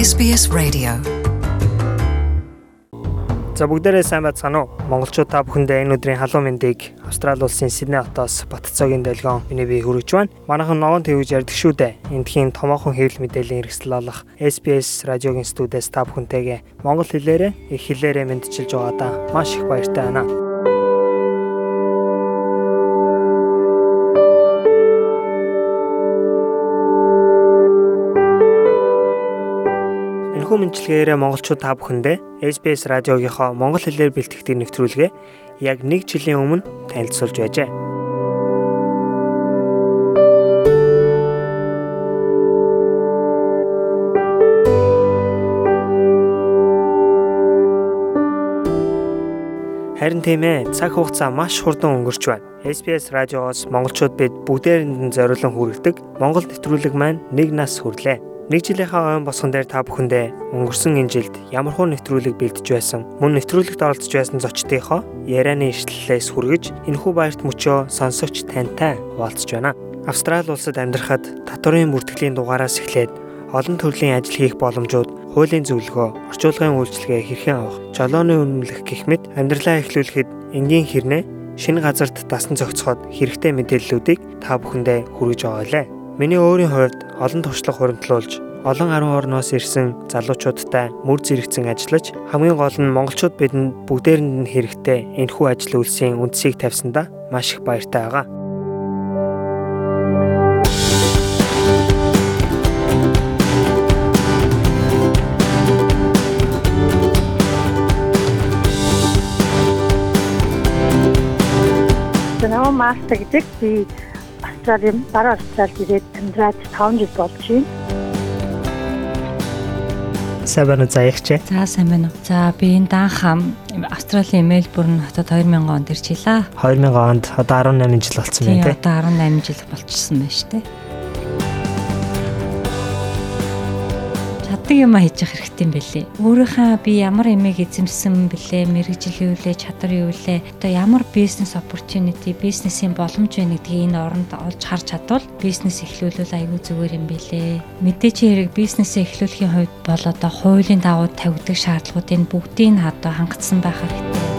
SBS Radio. За бүгдээрээ сайн байцгаана уу? Монголчууд та бүхэндээ энэ өдрийн халуун мэндийг Австрали улсын Сидней хотоос Батцоогийн долгион миний бие хүргэж байна. Манайхан новон твж ярьдаг шүү дээ. Эндхийн томоохон хэвлэл мэдээллийн хэрэгсэл болох SBS радиогийн студиэс та бүхэнтэйгээ монгол хэлээрээ их хэлээрээ мэдчилж байгаадаа маш их баяртай байна. Энэхүү мэдлэгээрээ монголчууд та бүхэндээ SBS радиогийнхоо монгол хэлээр бэлтгэдэг нэвтрүүлгээ яг 1 жилийн өмнө танилцуулж байжээ. Харин тийм ээ, цаг хугацаа маш хурдан өнгөрч байна. SBS радиогоос монголчууд бид бүгдээрэнд нь зориулан хүргэдэг Монгол нэвтрүүлэг маань нэг нас хүрлээ. Нэг жилийнхаа ойн босгон дээр та бүхэндээ өнгөрсөн энэ жилд ямар хуу нэвтрүүлэг бэлдэж байсан, мөн нэвтрүүлэгт оролцож байсан зочдынхоо ярианы ишлэлээс хүргэж энэхүү баярт мөчөө сонсогч тантай хуваалцж байна. Австрали улсад амьдрахад татварын бүртгэлийн дугаараас эхлээд олон төрлийн ажил хийх боломжууд, хуулийн зөвлөгөө, орчуулгын үйлчилгээ хэрхэн авах, жолооны үнэмлэх гэх мэт амьдралаа эхлүүлэхэд энгийн хэрнээ шинэ газарт дасан зохицоход хэрэгтэй мэдээллүүдийг та бүхэндээ хүргэж байгаа лээ. Миний өөрийн хувьд олон туршлага хуримтлуулж олон арван орноос ирсэн залуучуудтай мөр зэрэгцэн ажиллаж хамгийн гол нь монголчууд бидэнд бүгдээрэнд нь хэрэгтэй энэхүү ажил үйлсийн үндсийг тавьсандаа маш их баяртай байгаа. Намаа мастер гэдэг би Австралийн баруун Австралид ирээд амьдраад 5 жил болж байна. Сайн байна уу заягч? За сайн байна уу. За би энэ даанхам Австралийн Мельбурн хотод 2000 онд ирчихлаа. 2000 онд одоо 18 жил болсон Тийм байна тий. одоо 18 жил болчихсон байна шүү дээ. Чаддаг юм хийж явах хэрэгтэй юм бэлээ. Өөрийнхөө би ямар эмээг эзэмсэн бэлээ, мэрэгжил юу лээ, чадвар юу лээ. Одоо ямар бизнес opportunity, бизнесийн боломж вэ гэдгийг энэ оронд олж харж чадвал бизнес эхлүүлвэл аюул зүгээр юм бэлээ. Мэдээч хэрэг бизнесээ эхлүүлэхийн хувьд бол одоо хуулийн дагуу тавигддаг шаардлагуудын бүгдийг нь одоо хангацсан байх хэрэгтэй.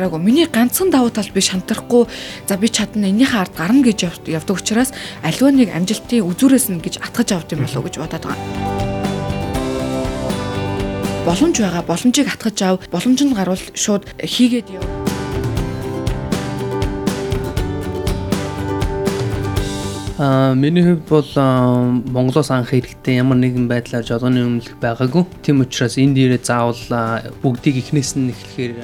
Шантраагүй. Миний ганцхан давуу тал би шантрахгүй. За би чадна энийхээ ард гарна гэж яв- явдаг учраас аливаа нэг амжилтын үзүүрээс нь гэж атгаж авд юм болов уу гэж бодоод байгаа. Боломж байгаа. Боломжийг атгаж ав. Боломж нь гарвал шууд хийгээд яв. Аа миний хувьд бол Монголоос анх ирэхдээ ямар нэгэн байдлаар жолооны өмнөлөх байгаагүй. Тийм учраас энд ирээд заавал аа, бүгдийг эхнээс нь эхлэхээр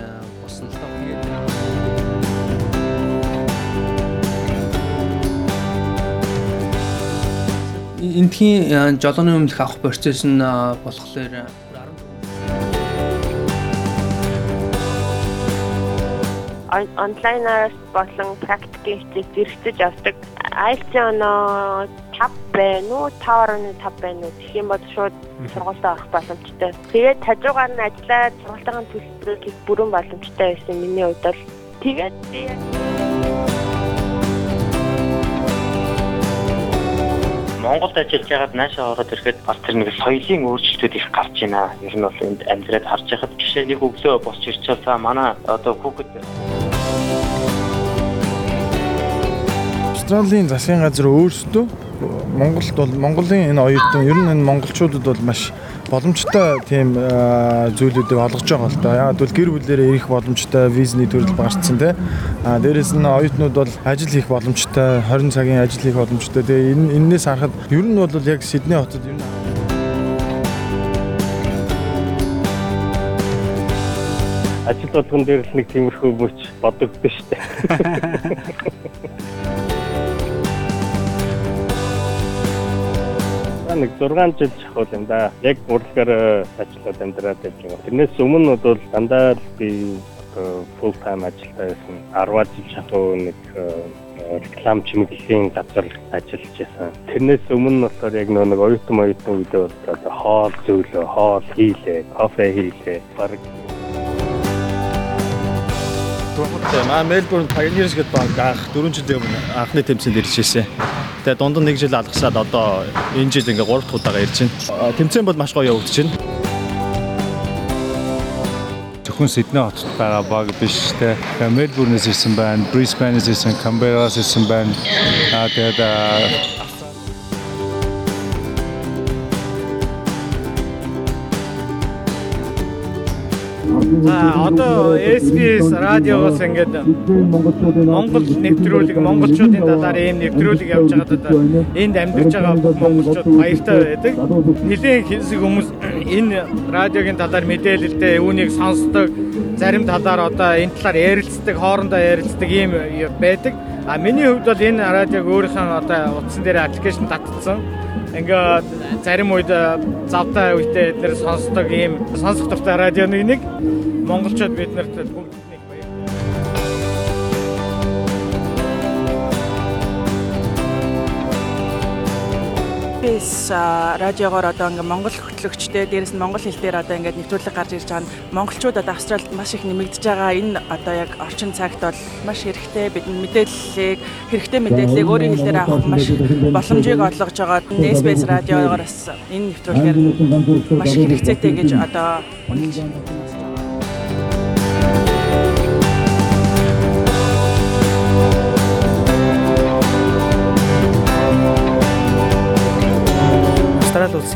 Эндхийн аа, жолооны өмнөлөх авах процесс нь болохоор он- онлайнаар болон практикийн хичээл зэрэгцэж авдаг. IELTS-ийн оноо 5 байна уу, 5.5 байна уу гэх юм бол шууд сургуультаа орох боломжтой. Тэгээд хажуугаар нь ажиллаад сургалтын төлбөрийг бүрэн боломжтой байсан миний хувьд бол тэгээд Монголд ажиллаж байгаад наашаа ороод ирэхэд бас тэр нэг соёлын өөрчлөлтүүд их гарч байна. Ер нь бол энд амьдраад харж байхад жишээ нэг өглөө босч ирчихэл за манай одоо хүүхэд Австралийн засгийн газар өөрсдөө Монголд бол Монголын энэ оюутан ер нь энэ монголчуудад бол маш боломжтой тийм зүйлүүдийг олгож байгаа л да. Яг бол гэр бүлээрээ ирэх боломжтой визний төрөл багасцсан тий. А дээрэс нь оюутнууд бол ажил хийх боломжтой, 20 цагийн ажил хийх боломжтой. Тэгээ энэ энээс харахад ер нь бол яг Сидней хотод ер нь ажил болгон дээр л нэг тиймэрхүү мөч бодогдсон шүү дээ. нэг 6 жил жахвал юм да. Яг урлагаар ажиллаад амьдраад байж байгаа. Тэрнээс өмнө бол дандаа би одоо full time ажилдаа байсан. 10 жил жахав нэг э, реклам чимэглэлийн газар ажиллаж байсан. Тэрнээс өмнө болохоор яг нэг оюутан оюутан үедээ бол хоол зөөлөө, хоол хийлээ, кофе хийлээ. Бараг магадгүй. Тийм аа Melbourne Pioneers гэдэг банк анх 4 жилийн өмнө анхны тэмцээнд ирж ирсэн. Тэгээ дунд нь 1 жил алгасаад одоо энэ жил ингээ 3 дахь удаага ирж байна. Тэмцээн бол маш гоё явагдаж байна. Зөвхөн Сидней хотод байгаа баг биш те. Мельбурнээс ирсэн байна, Брисбенээс ирсэн, Камбераас ирсэн байна. Аа тэгээд За одоо SBS радиогоос ингээд Монгол нэвтрүүлэг монголчуудын талаар ийм нэвтрүүлэг явж байгаад одоо энд амьдарч байгаа монголчууд баяртай байдаг. Нэгэн хэсэг хүмүүс энэ радиогийн талаар мэдээлэлтэй үүнийг сонсдог, зарим талаар одоо энэ талаар ярилцдаг, хоорондоо ярилцдаг ийм байдаг. А миний хувьд бол энэ радиог өөрийнхөө одоо утсан дээр аппликейшн татсан ингээд зарим үед завтай үедээ эдгээр сонсдог ийм сонсох дуртай радионы нэг монголчууд бид нарт баярлалаа. SBS радиогоор одоо ингээ монгол хөтлөгчтэй дээрэс нь монгол хэл дээр одоо ингээд нэвтрүүлэг гарч ирж байгаа нь монголчууд одоо Австралид маш их нэмэгдэж байгаа. Энэ одоо яг орчин цагт бол маш хэрэгтэй бидний мэдээллийг хэрэгтэй мэдээллийг өөрийн хэл дээр авах маш боломжийг олгож байгаа. SBS радиогоор бас энэ нэвтрүүлгээр маш хэрэгцээтэй гэж одоо үнэлж байна.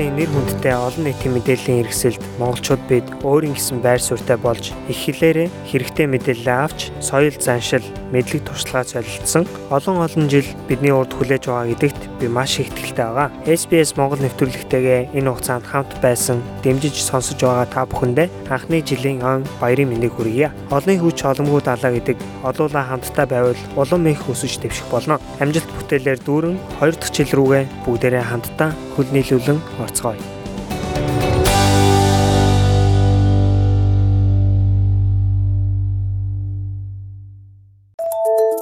Улсын нэр хүндтэй олон нийтийн мэдээллийн хэрэгсэлд монголчууд бид өөрийн гэсэн байр суурьтай болж их хэлээрээ хэрэгтэй мэдээлэл авч соёл заншил, мэдлэг туршлагаа солилцсон олон олон жил бидний урд хүлээж байгаа гэдэгт би маш их итгэлтэй байгаа. SBS Монгол нэвтрүүлэгтэйгээ энэ хугацаанд хамт байсан, дэмжиж сонсож байгаа та бүхэндээ анхны жилийн он баярын мэндийг хүргье. Олонний хүч оломгүй далаа гэдэг олуулаа хамтдаа байвал улам их өсөж дэвших болно. Амжилт бүтээлээр дүүрэн 2 дахь жил рүүгээ бүгдээрээ хамтдаа хөл нийлүүлэн sporttreu.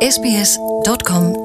sbs.com.au